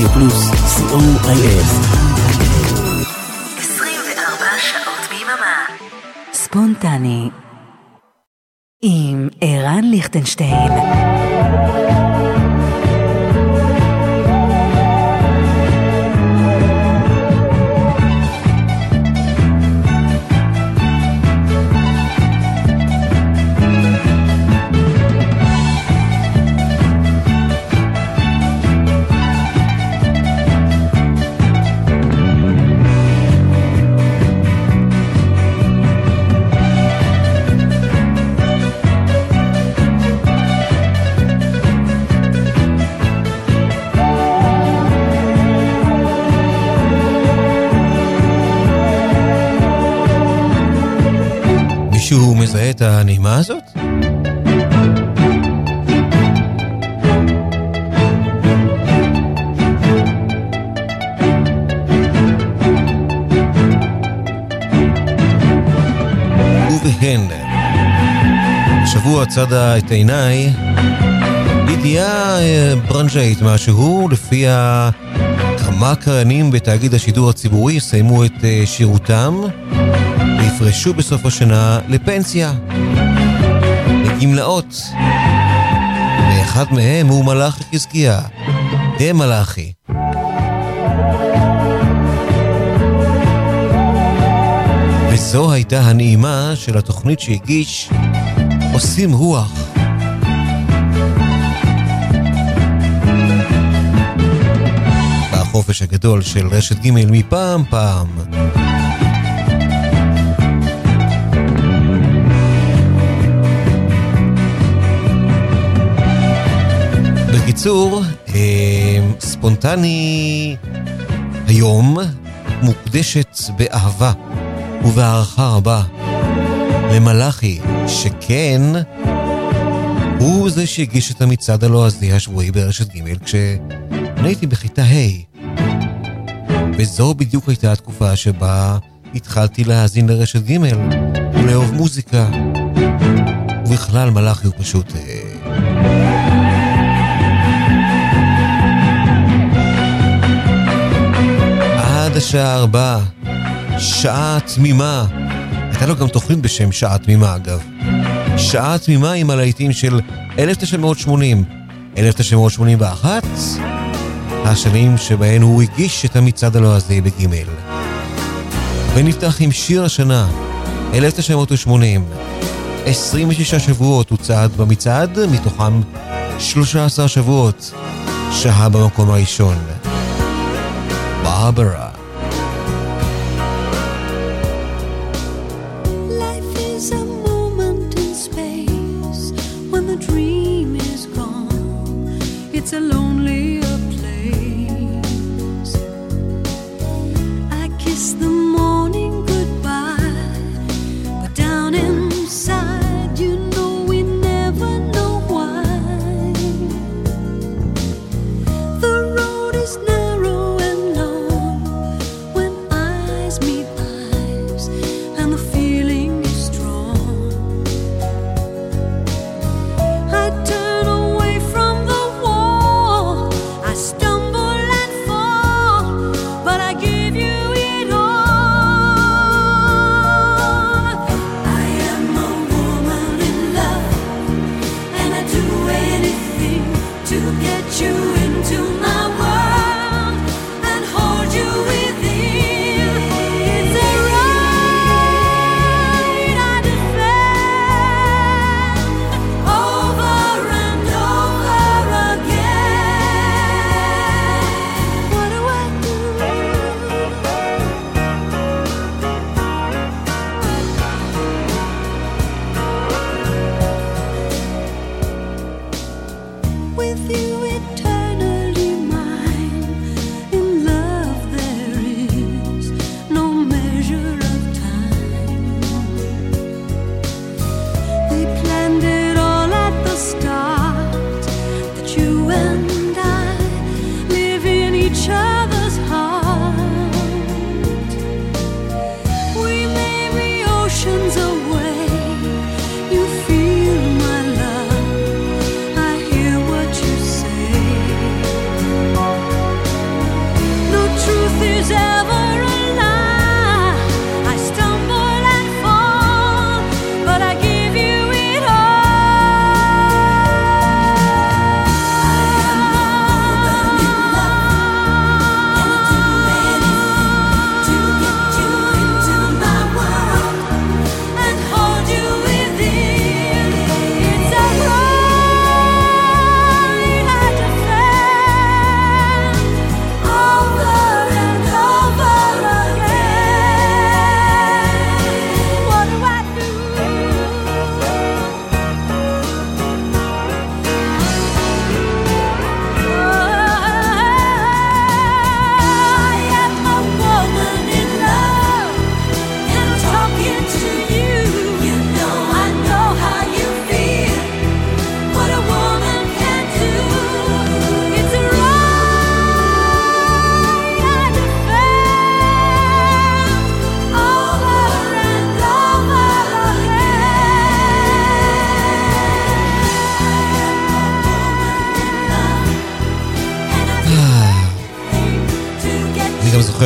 רדיו פלוס, co.il 24 שעות ביממה. ספונטני עם ערן ליכטנשטיין. מזהה את הנעימה הזאת? ובהן, השבוע צדה את עיניי ידיעה אה, ברנז'אית משהו, לפיה כמה קריינים בתאגיד השידור הציבורי יסיימו את אה, שירותם ויפרשו בסוף השנה לפנסיה, לגמלאות. ואחד מהם הוא מלאכי חזקיה, דה מלאכי. וזו הייתה הנעימה של התוכנית שהגיש עושים רוח. בחופש הגדול של רשת ג' מפעם פעם. בקיצור, אה, ספונטני היום מוקדשת באהבה ובהערכה רבה למלאכי, שכן הוא זה שהגיש את המצעד הלועזי השבועי ברשת ג' כשאני הייתי בכיתה ה'. וזו בדיוק הייתה התקופה שבה התחלתי להאזין לרשת ג' ולאהוב מוזיקה. ובכלל מלאכי הוא פשוט... אה, השעה ארבע, שעה תמימה. הייתה לו גם תוכנית בשם שעה תמימה אגב. שעה תמימה עם הלהיטים של 1980, 1981, השנים שבהן הוא הגיש את המצעד הלועזי בגימל. ונפתח עם שיר השנה, 1980. 26 שבועות הוא צעד במצעד, מתוכם 13 שבועות שהה במקום הראשון. ברברה.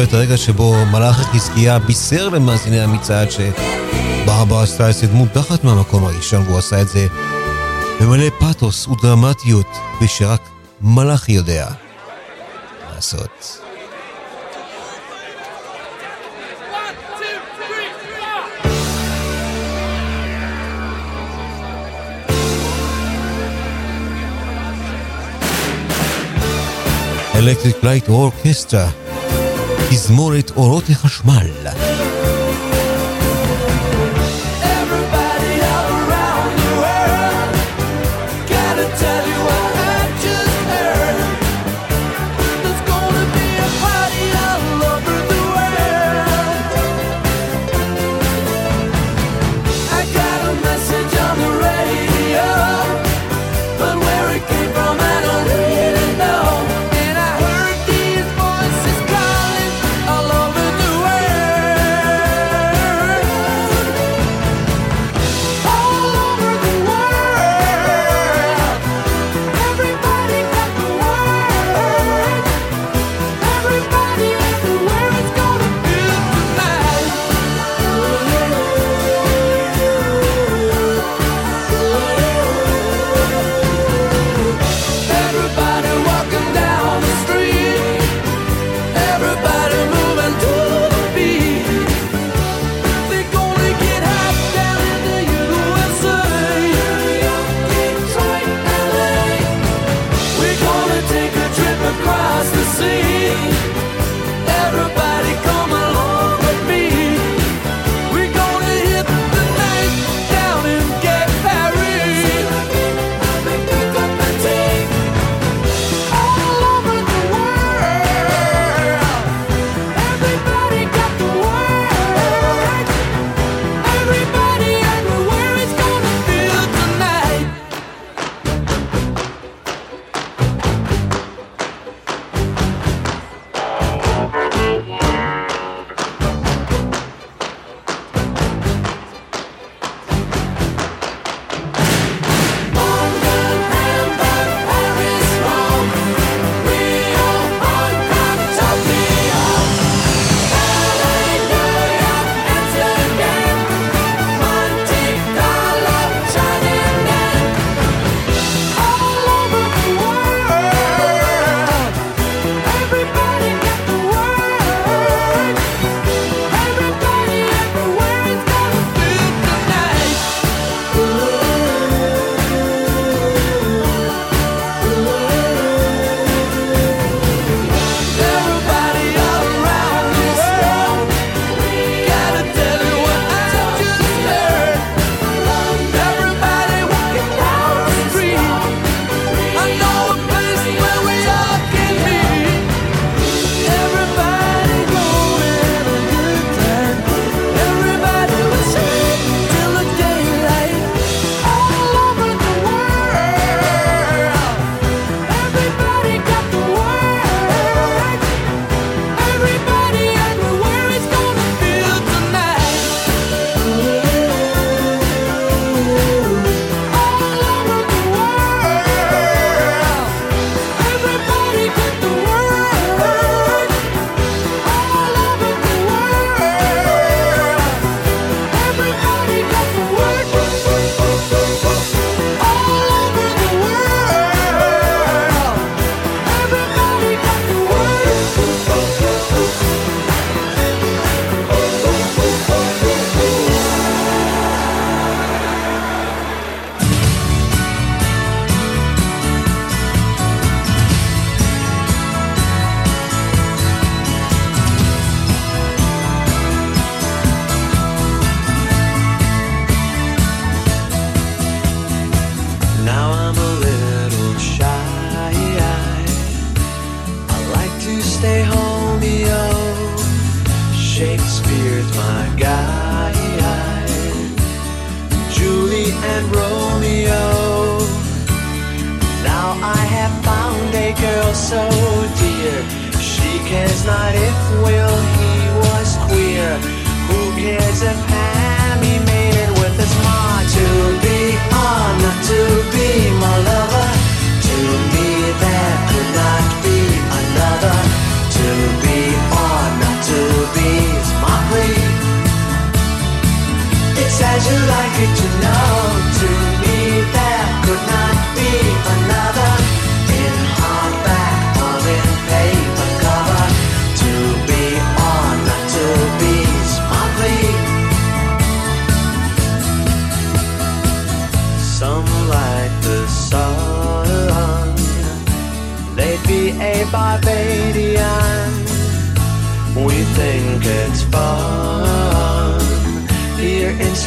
את הרגע שבו מלאך חזקיה בישר למאזיני המצעד שברברה עשתה את מודחת מהמקום הראשון, והוא עשה את זה במלא פאתוס ודרמטיות, ושרק מלאך יודע לעשות. Electric Light Orchestra תזמורת אורות החשמל.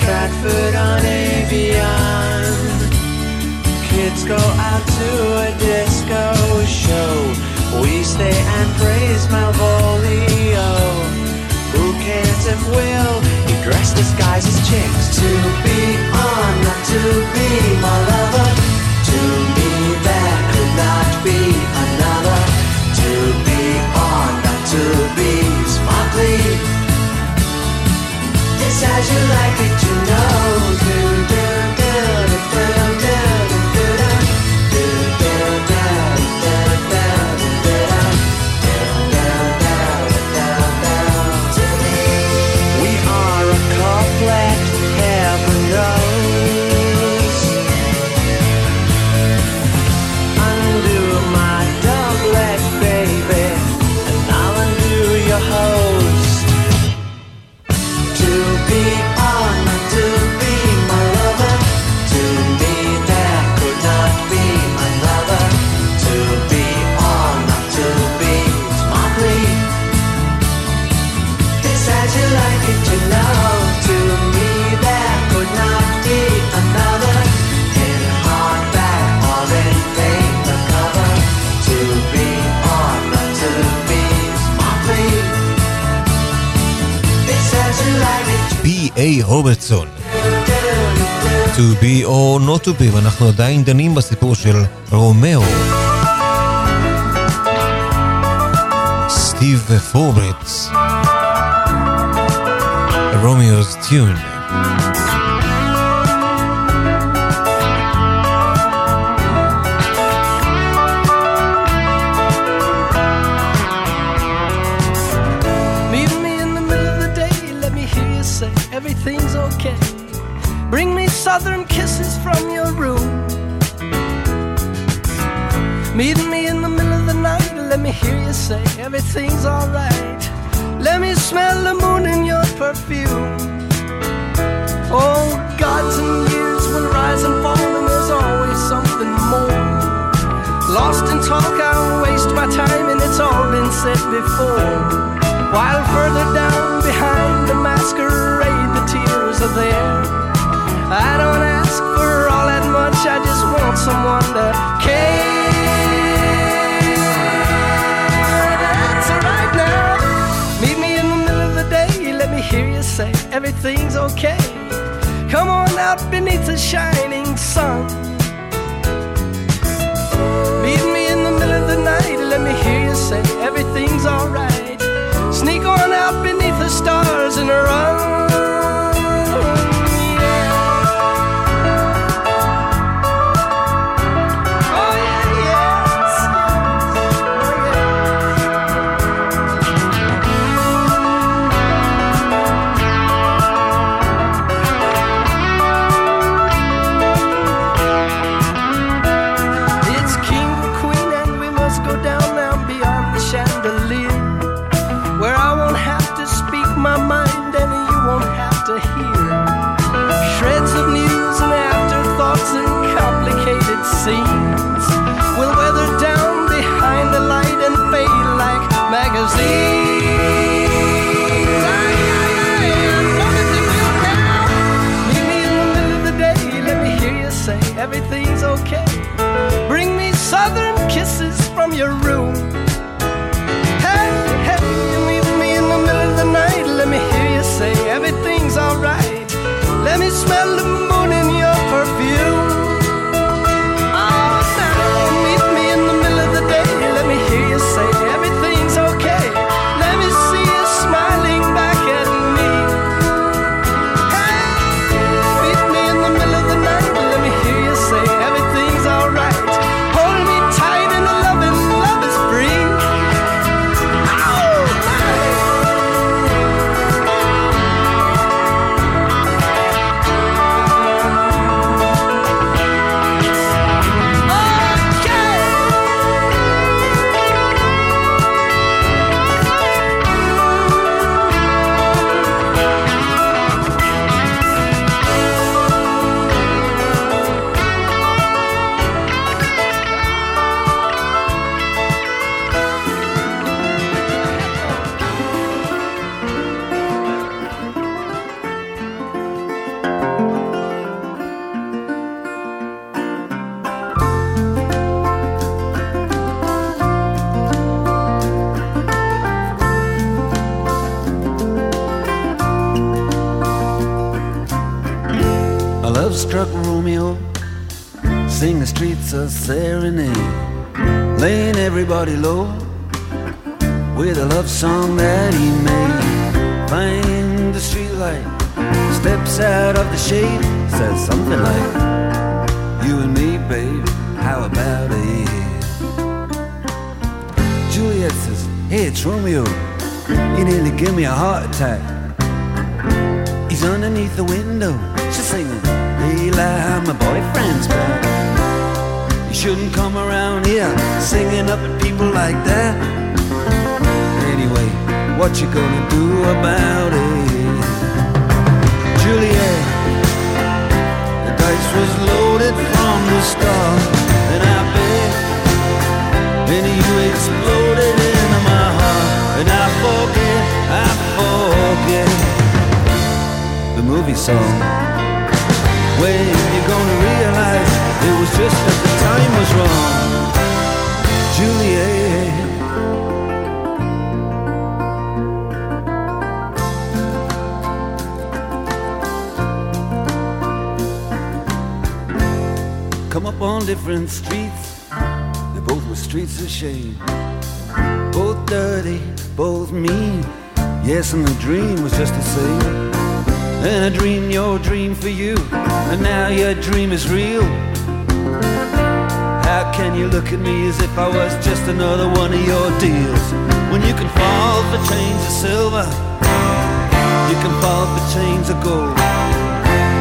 Stratford on Avion. Kids go out to a disco show. We stay and praise Malvolio. Who cares if Will he dressed disguise as chicks? To be on, not to be my lover. To me there could not be another. To be on, not to be smartly. It's as you like it, רוברטסון. To be or not to be, ואנחנו עדיין דנים בסיפור של רומאו. סטיב פורברט. You say everything's okay. Bring me southern kisses from your room. Meet me in the middle of the night, let me hear you say everything's alright. Let me smell the moon in your perfume. Oh, gods and years will rise and fall, and there's always something more. Lost in talk, I'll waste my time, and it's all been said before. While further down behind the masquerade, the tears are there. I don't ask for all that much, I just want someone to care. Say everything's okay. Come on out beneath the shining sun. Meet me in the middle of the night, let me hear you say everything's alright. Sneak on out beneath the stars and run. A serenade, laying everybody low with a love song that he made. Find the streetlight, steps out of the shade, says something like, "You and me, babe, how about it?" Juliet says, "Hey, it's Romeo. He nearly give me a heart attack." He's underneath the window. She's singing, Eli, my boyfriend's back. You shouldn't come around here singing up at people like that. Anyway, what you gonna do about it? Juliet, the dice was loaded from the start, and I bet, and you exploded into my heart, and I forget, I forget the movie song. When you're gonna realize just that the time was wrong, Juliet. Come up on different streets, they both were streets of shame. Both dirty, both mean. Yes, and the dream was just the same. And I dreamed your dream for you, and now your dream is real. Can you look at me as if I was just another one of your deals? When you can fall for chains of silver, you can fall for chains of gold.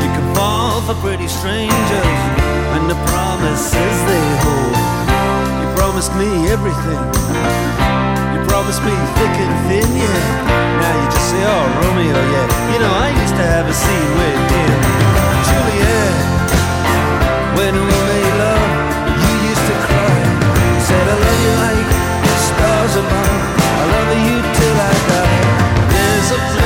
You can fall for pretty strangers, and the promises they hold. You promised me everything. You promised me thick and thin, yeah. Now you just say, oh, Romeo, yeah. You know, I used to have a scene with him. Juliet, when we said, I love you like the stars above. I love you till I die. There's a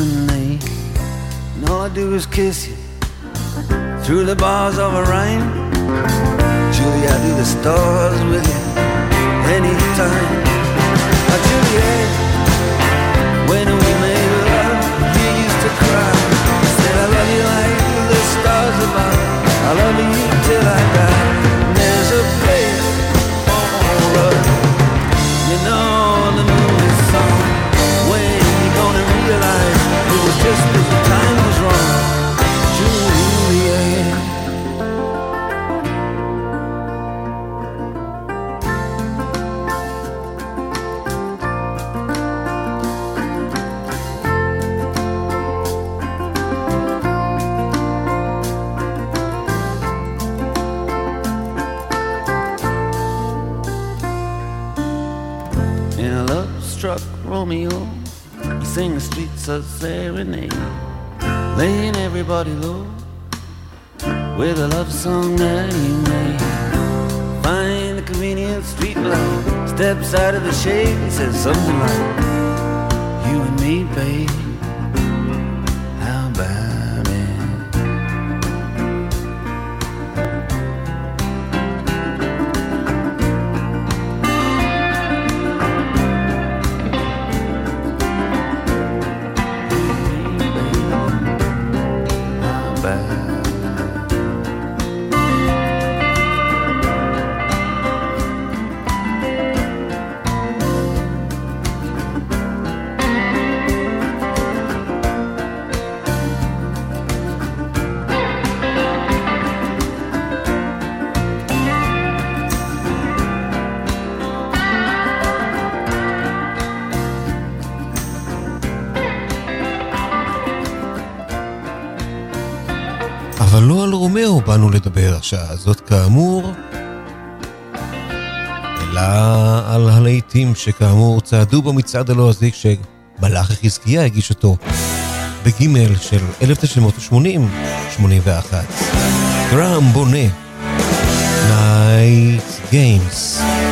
bad company. And all I do is kiss you through the bars of a rhyme. Julie, I do the stars with you anytime. Oh, Juliet, when we made love, you used to cry. You said, I love you like the stars above. I love you till I low with a love song that he made. Find the convenient street light, steps out of the shade, and says something like, השעה הזאת כאמור, אלא על הלהיטים שכאמור צעדו במצעד הלועזי כשמלאך חזקיה הגיש אותו בגימל של 1980, 81. גרם בונה, Night Games.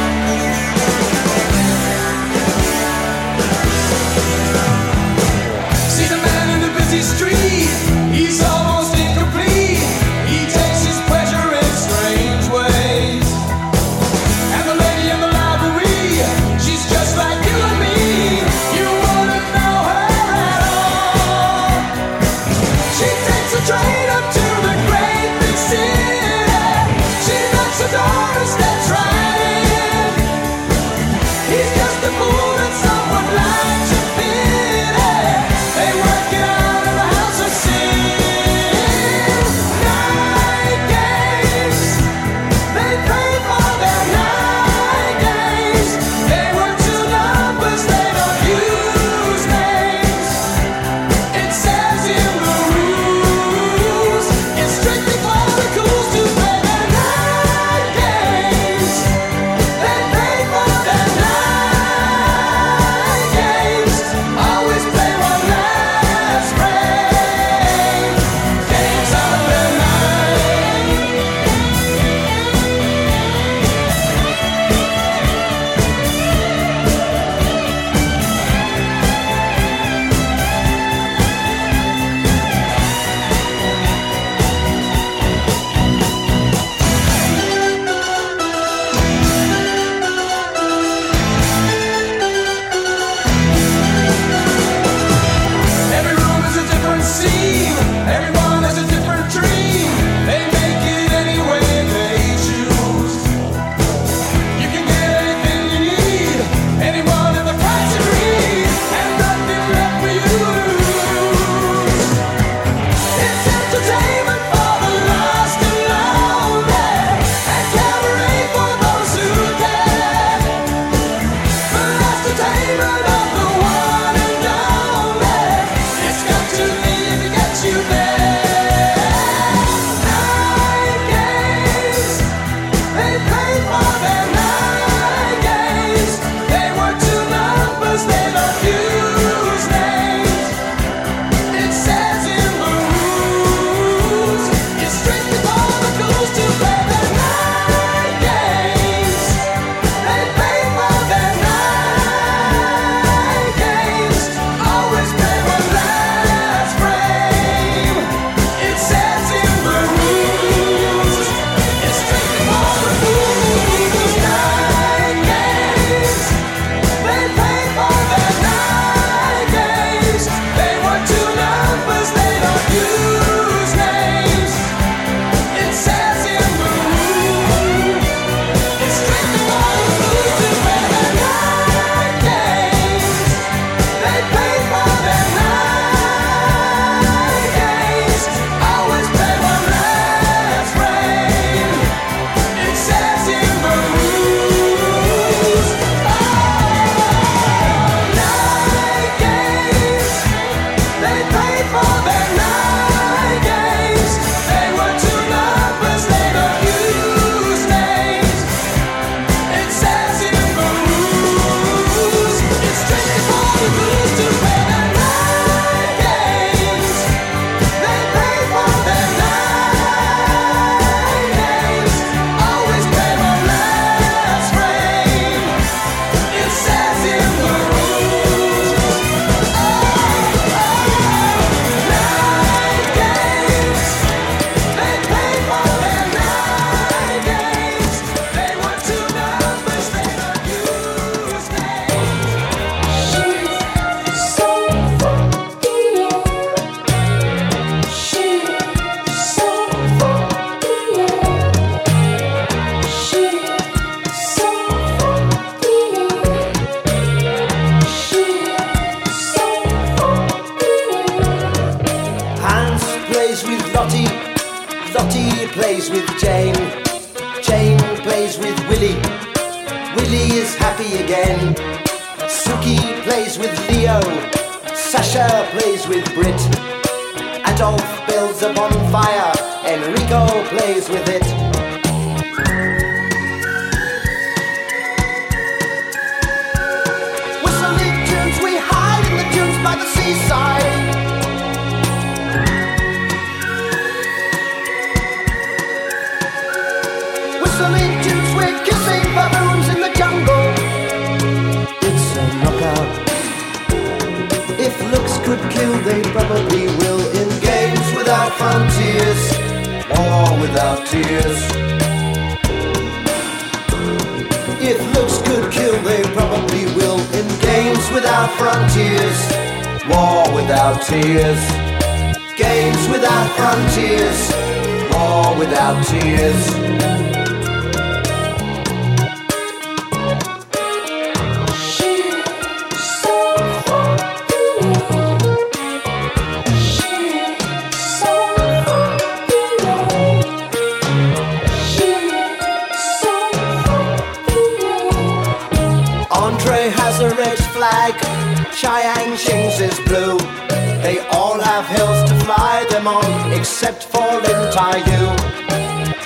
Except for Lin Taiyu.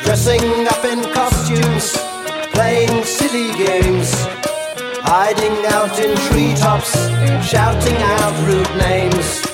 Dressing up in costumes, playing silly games, hiding out in treetops, shouting out rude names.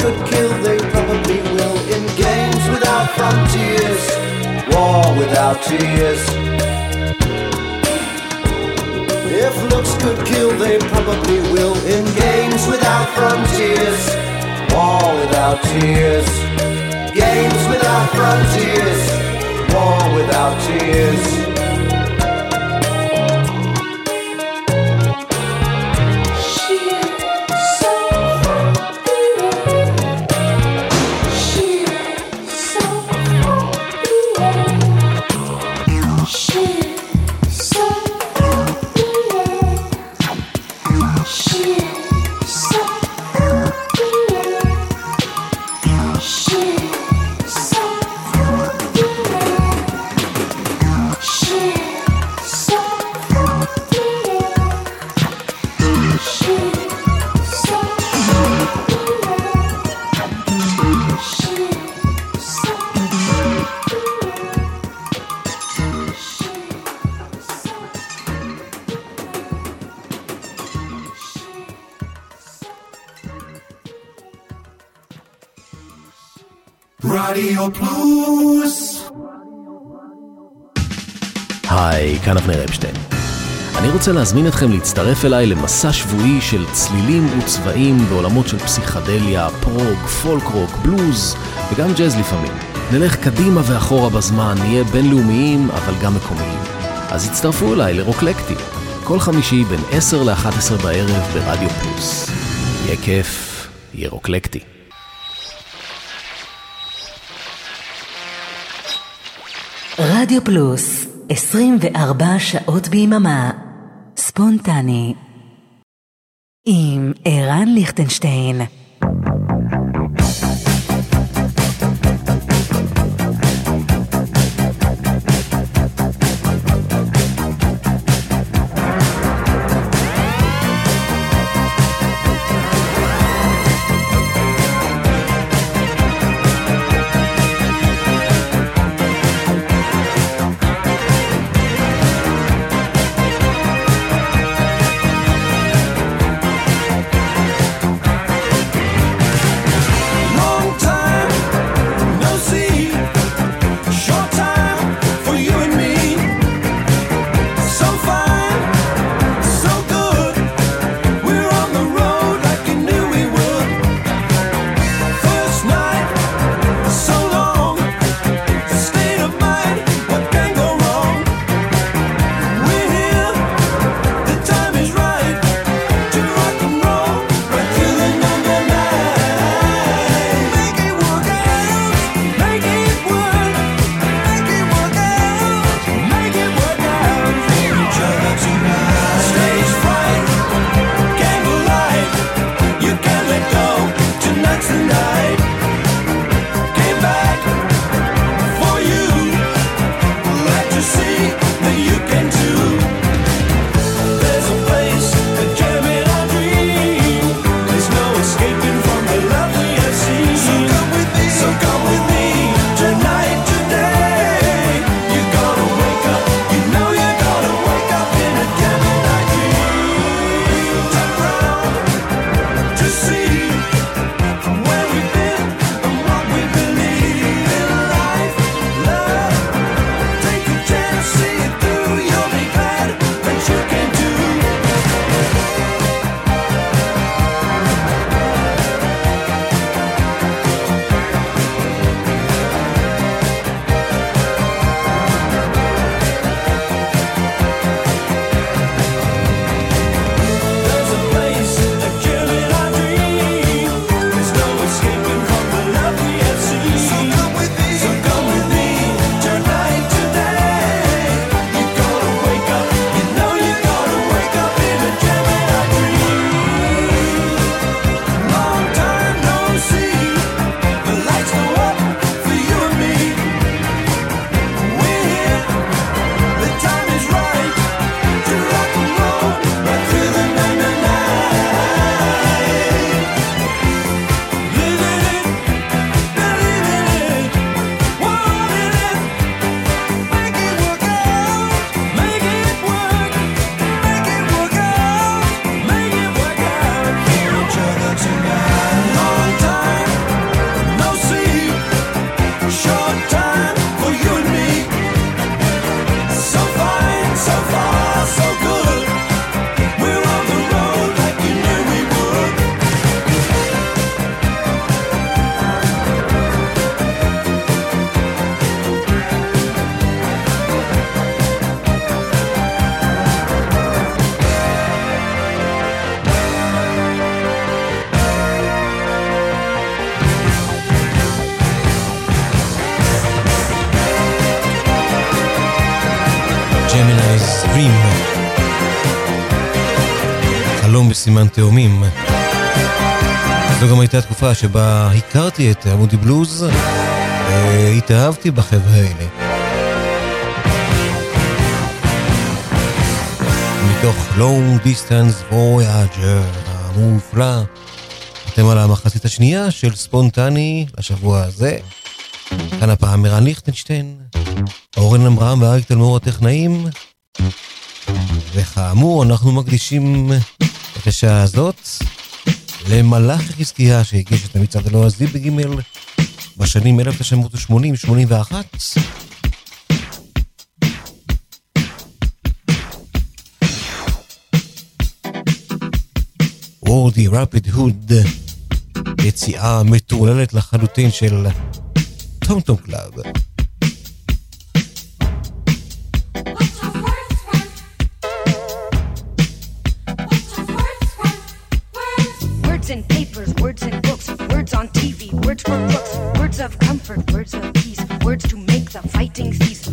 Could kill, they probably will. In games without frontiers, war without tears. If looks could kill, they probably will. In games without frontiers, war without tears. Games without frontiers, war without tears. כאן אבנר אפשטיין. אני רוצה להזמין אתכם להצטרף אליי למסע שבועי של צלילים וצבעים בעולמות של פסיכדליה, פרוג, פולק רוק, בלוז וגם ג'אז לפעמים. נלך קדימה ואחורה בזמן, נהיה בינלאומיים אבל גם מקומיים. אז הצטרפו אליי לרוקלקטי, כל חמישי בין 10 ל-11 בערב ברדיו פלוס. יהיה כיף, יהיה רוקלקטי. רדיו פלוס, 24 שעות ביממה. ספונטני. עם ערן ליכטנשטיין. התאומים. זו גם הייתה תקופה שבה הכרתי את עמודי בלוז, והתאהבתי בחבר'ה האלה. מתוך Long Distance Voyager המופלא, אתם על המחצית השנייה של ספונטני לשבוע הזה. כאן הפעם מרן ליכטנשטיין, אורן אמרם ואריק תלמור הטכנאים. וכאמור, אנחנו מקדישים בשעה הזאת למלאכי חזקיה שהגיש את המצעד הלועזי בגימל בשנים 1980-81. Wordy Rappinghood, יציאה מטורללת לחלוטין של Tom Tom Club. Words of comfort, words of peace, words to make the fighting cease.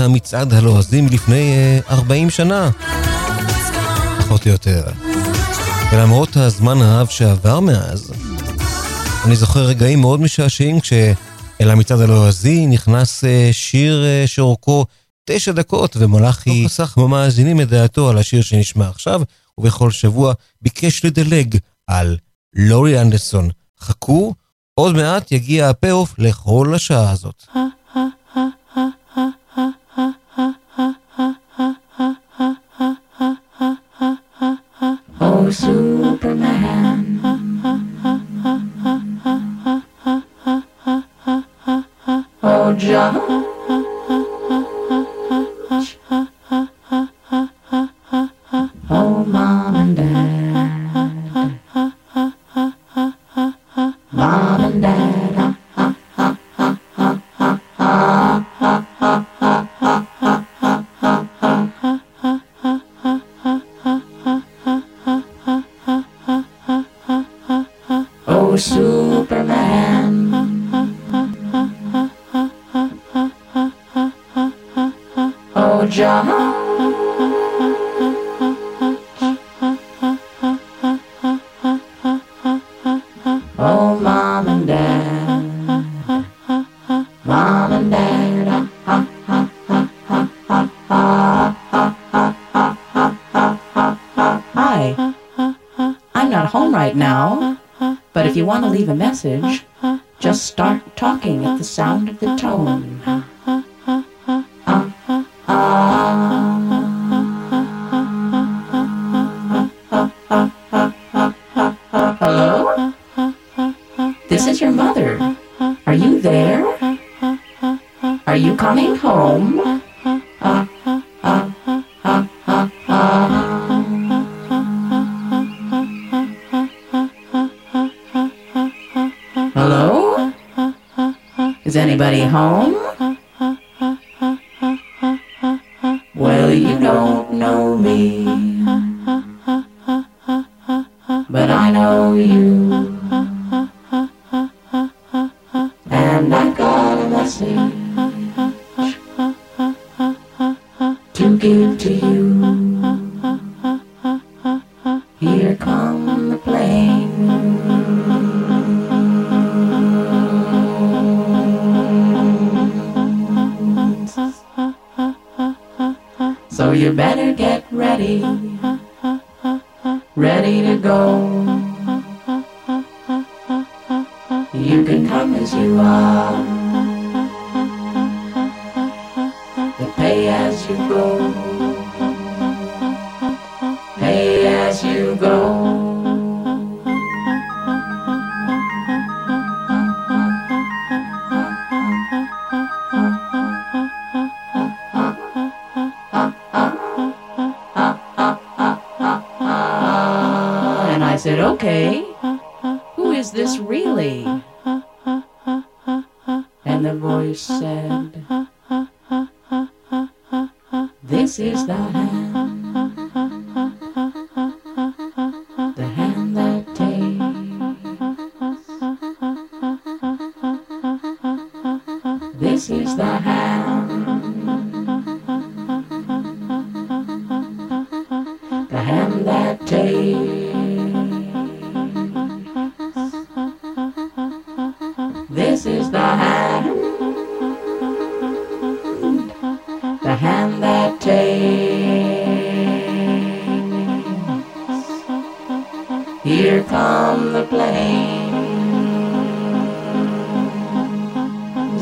מהמצעד הלועזי מלפני אה, 40 שנה, פחות או יותר. ולמרות הזמן הרב שעבר מאז, אני זוכר רגעים מאוד משעשעים כשאל המצעד הלועזי נכנס אה, שיר אה, שאורכו תשע דקות, ומלאכי לא חסך במאזינים את דעתו על השיר שנשמע עכשיו, ובכל שבוע ביקש לדלג על לורי אנדרסון. חכו, עוד מעט יגיע ה pay-off לכל השעה הזאת.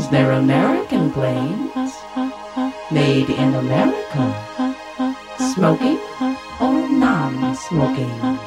is their American planes, made in America, smoking or non-smoking.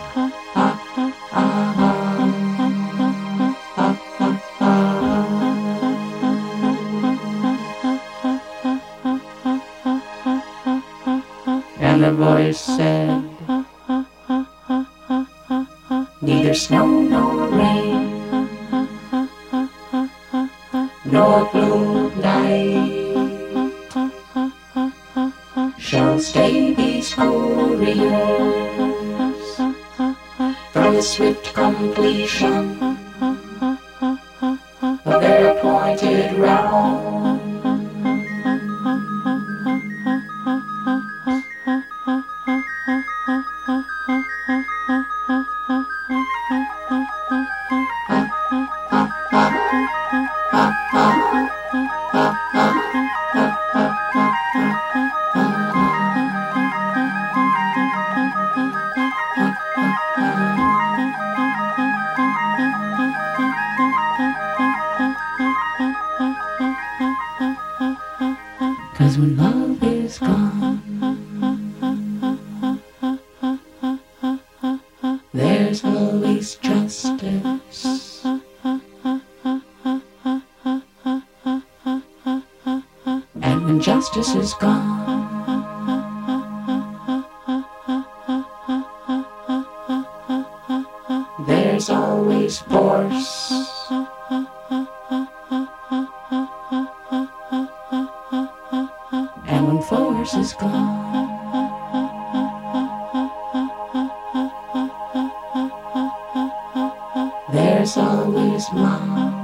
There's always mom.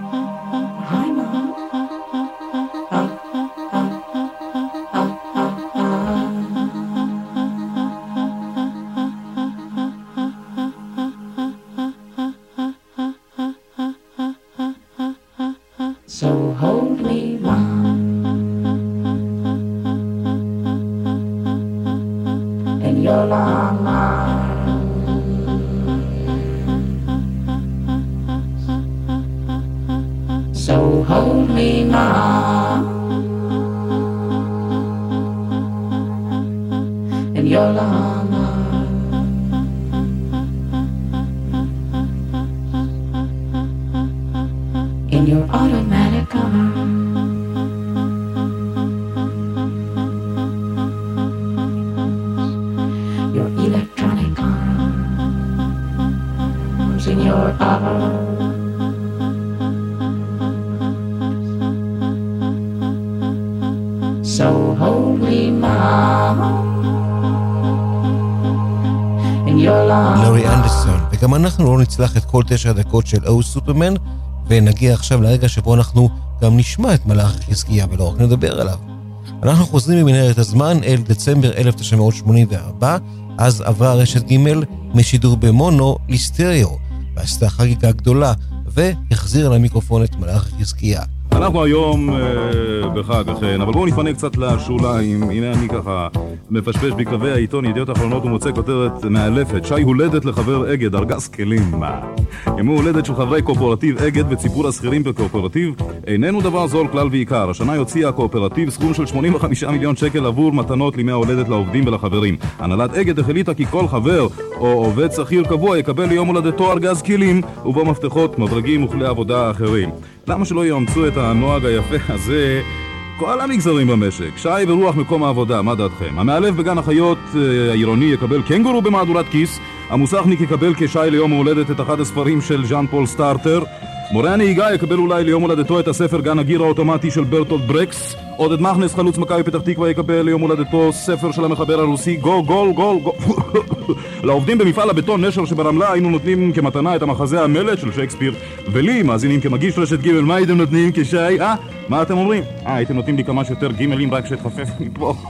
נצלח את כל תשע הדקות של או סופרמן, ונגיע עכשיו לרגע שבו אנחנו גם נשמע את מלאך חזקיה ולא רק נדבר עליו. אנחנו חוזרים ממנהרת הזמן אל דצמבר 1984, אז עברה רשת ג' משידור במונו לסטריאו, ועשתה חגיגה גדולה, והחזירה למיקרופון את מלאך חזקיה. אנחנו היום אה, בחג אכן, אבל בואו נפנה קצת לשוליים. הנה אני ככה מפשפש בקווי העיתון ידיעות אחרונות ומוצא כותרת מאלפת: שי הולדת לחבר אגד, ארגז כלים. יום הולדת של חברי קואופרטיב אגד וציבור השכירים בקואופרטיב איננו דבר זול כלל ועיקר. השנה יוציא הקואופרטיב סכום של 85 מיליון שקל עבור מתנות לימי ההולדת לעובדים ולחברים. הנהלת אגד החליטה כי כל חבר או עובד שכיר קבוע יקבל ליום הולדתו ארגז כלים ובו מפתחות, מברגים וכלי עבודה אחרים. למה שלא יאמצו את הנוהג היפה הזה כל המגזרים במשק? שי ברוח מקום העבודה, מה דעתכם? המאלף בגן החיות אה, העירוני יקבל קנגורו במהדורת כיס, המוסכניק יקבל כשי ליום ההולדת את אחד הספרים של ז'אן פול סטארטר, מורה הנהיגה יקבל אולי ליום הולדתו את הספר גן הגיר האוטומטי של ברטולד ברקס, עודד מכנס חלוץ מכבי פתח תקווה יקבל ליום הולדתו ספר של המחבר הרוסי גו גול גול גול לעובדים במפעל הבטון נשר שברמלה היינו נותנים כמתנה את המחזה המלט של שייקספיר ולי, מאזינים כמגיש רשת ג' מה הייתם נותנים כשי? אה? מה אתם אומרים? אה, הייתם נותנים לי כמה שיותר גימלים רק שאתחפף מפה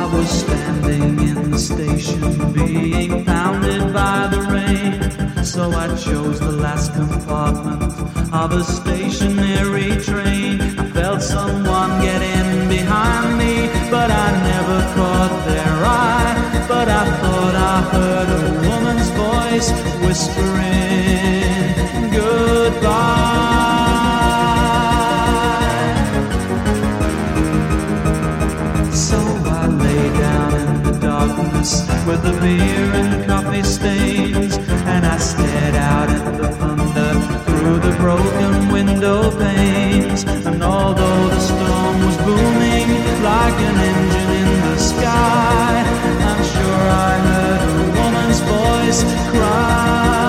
I was standing in station being pounded by the rain. So I chose the last compartment of a stationary train. I felt someone get in behind me, but I never caught their eye. But I thought I heard a woman's voice whispering goodbye. With the beer and coffee stains, and I stared out at the thunder through the broken window panes. And although the storm was booming like an engine in the sky, I'm sure I heard a woman's voice cry,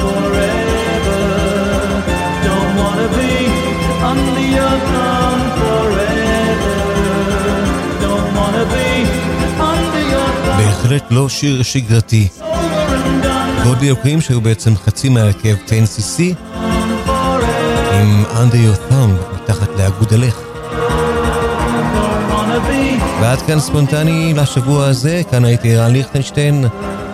forever. Don't wanna be forever. Don't wanna be בהחלט לא שיר שגרתי. גודי דיוקים שהיו בעצם חצי מהרכב 10CC עם under your thumb מתחת לאגודלך. ועד כאן ספונטני לשבוע הזה, כאן הייתי רן ליכטנשטיין.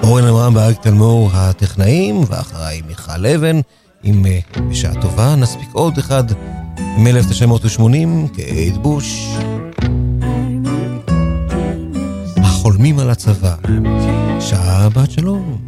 אורן עמרם ואריק תלמור הטכנאים, ואחריי מיכל אבן. אם אה, בשעה טובה נספיק עוד אחד מ-1980, קייט בוש. החולמים על הצבא, שעה בת שלום.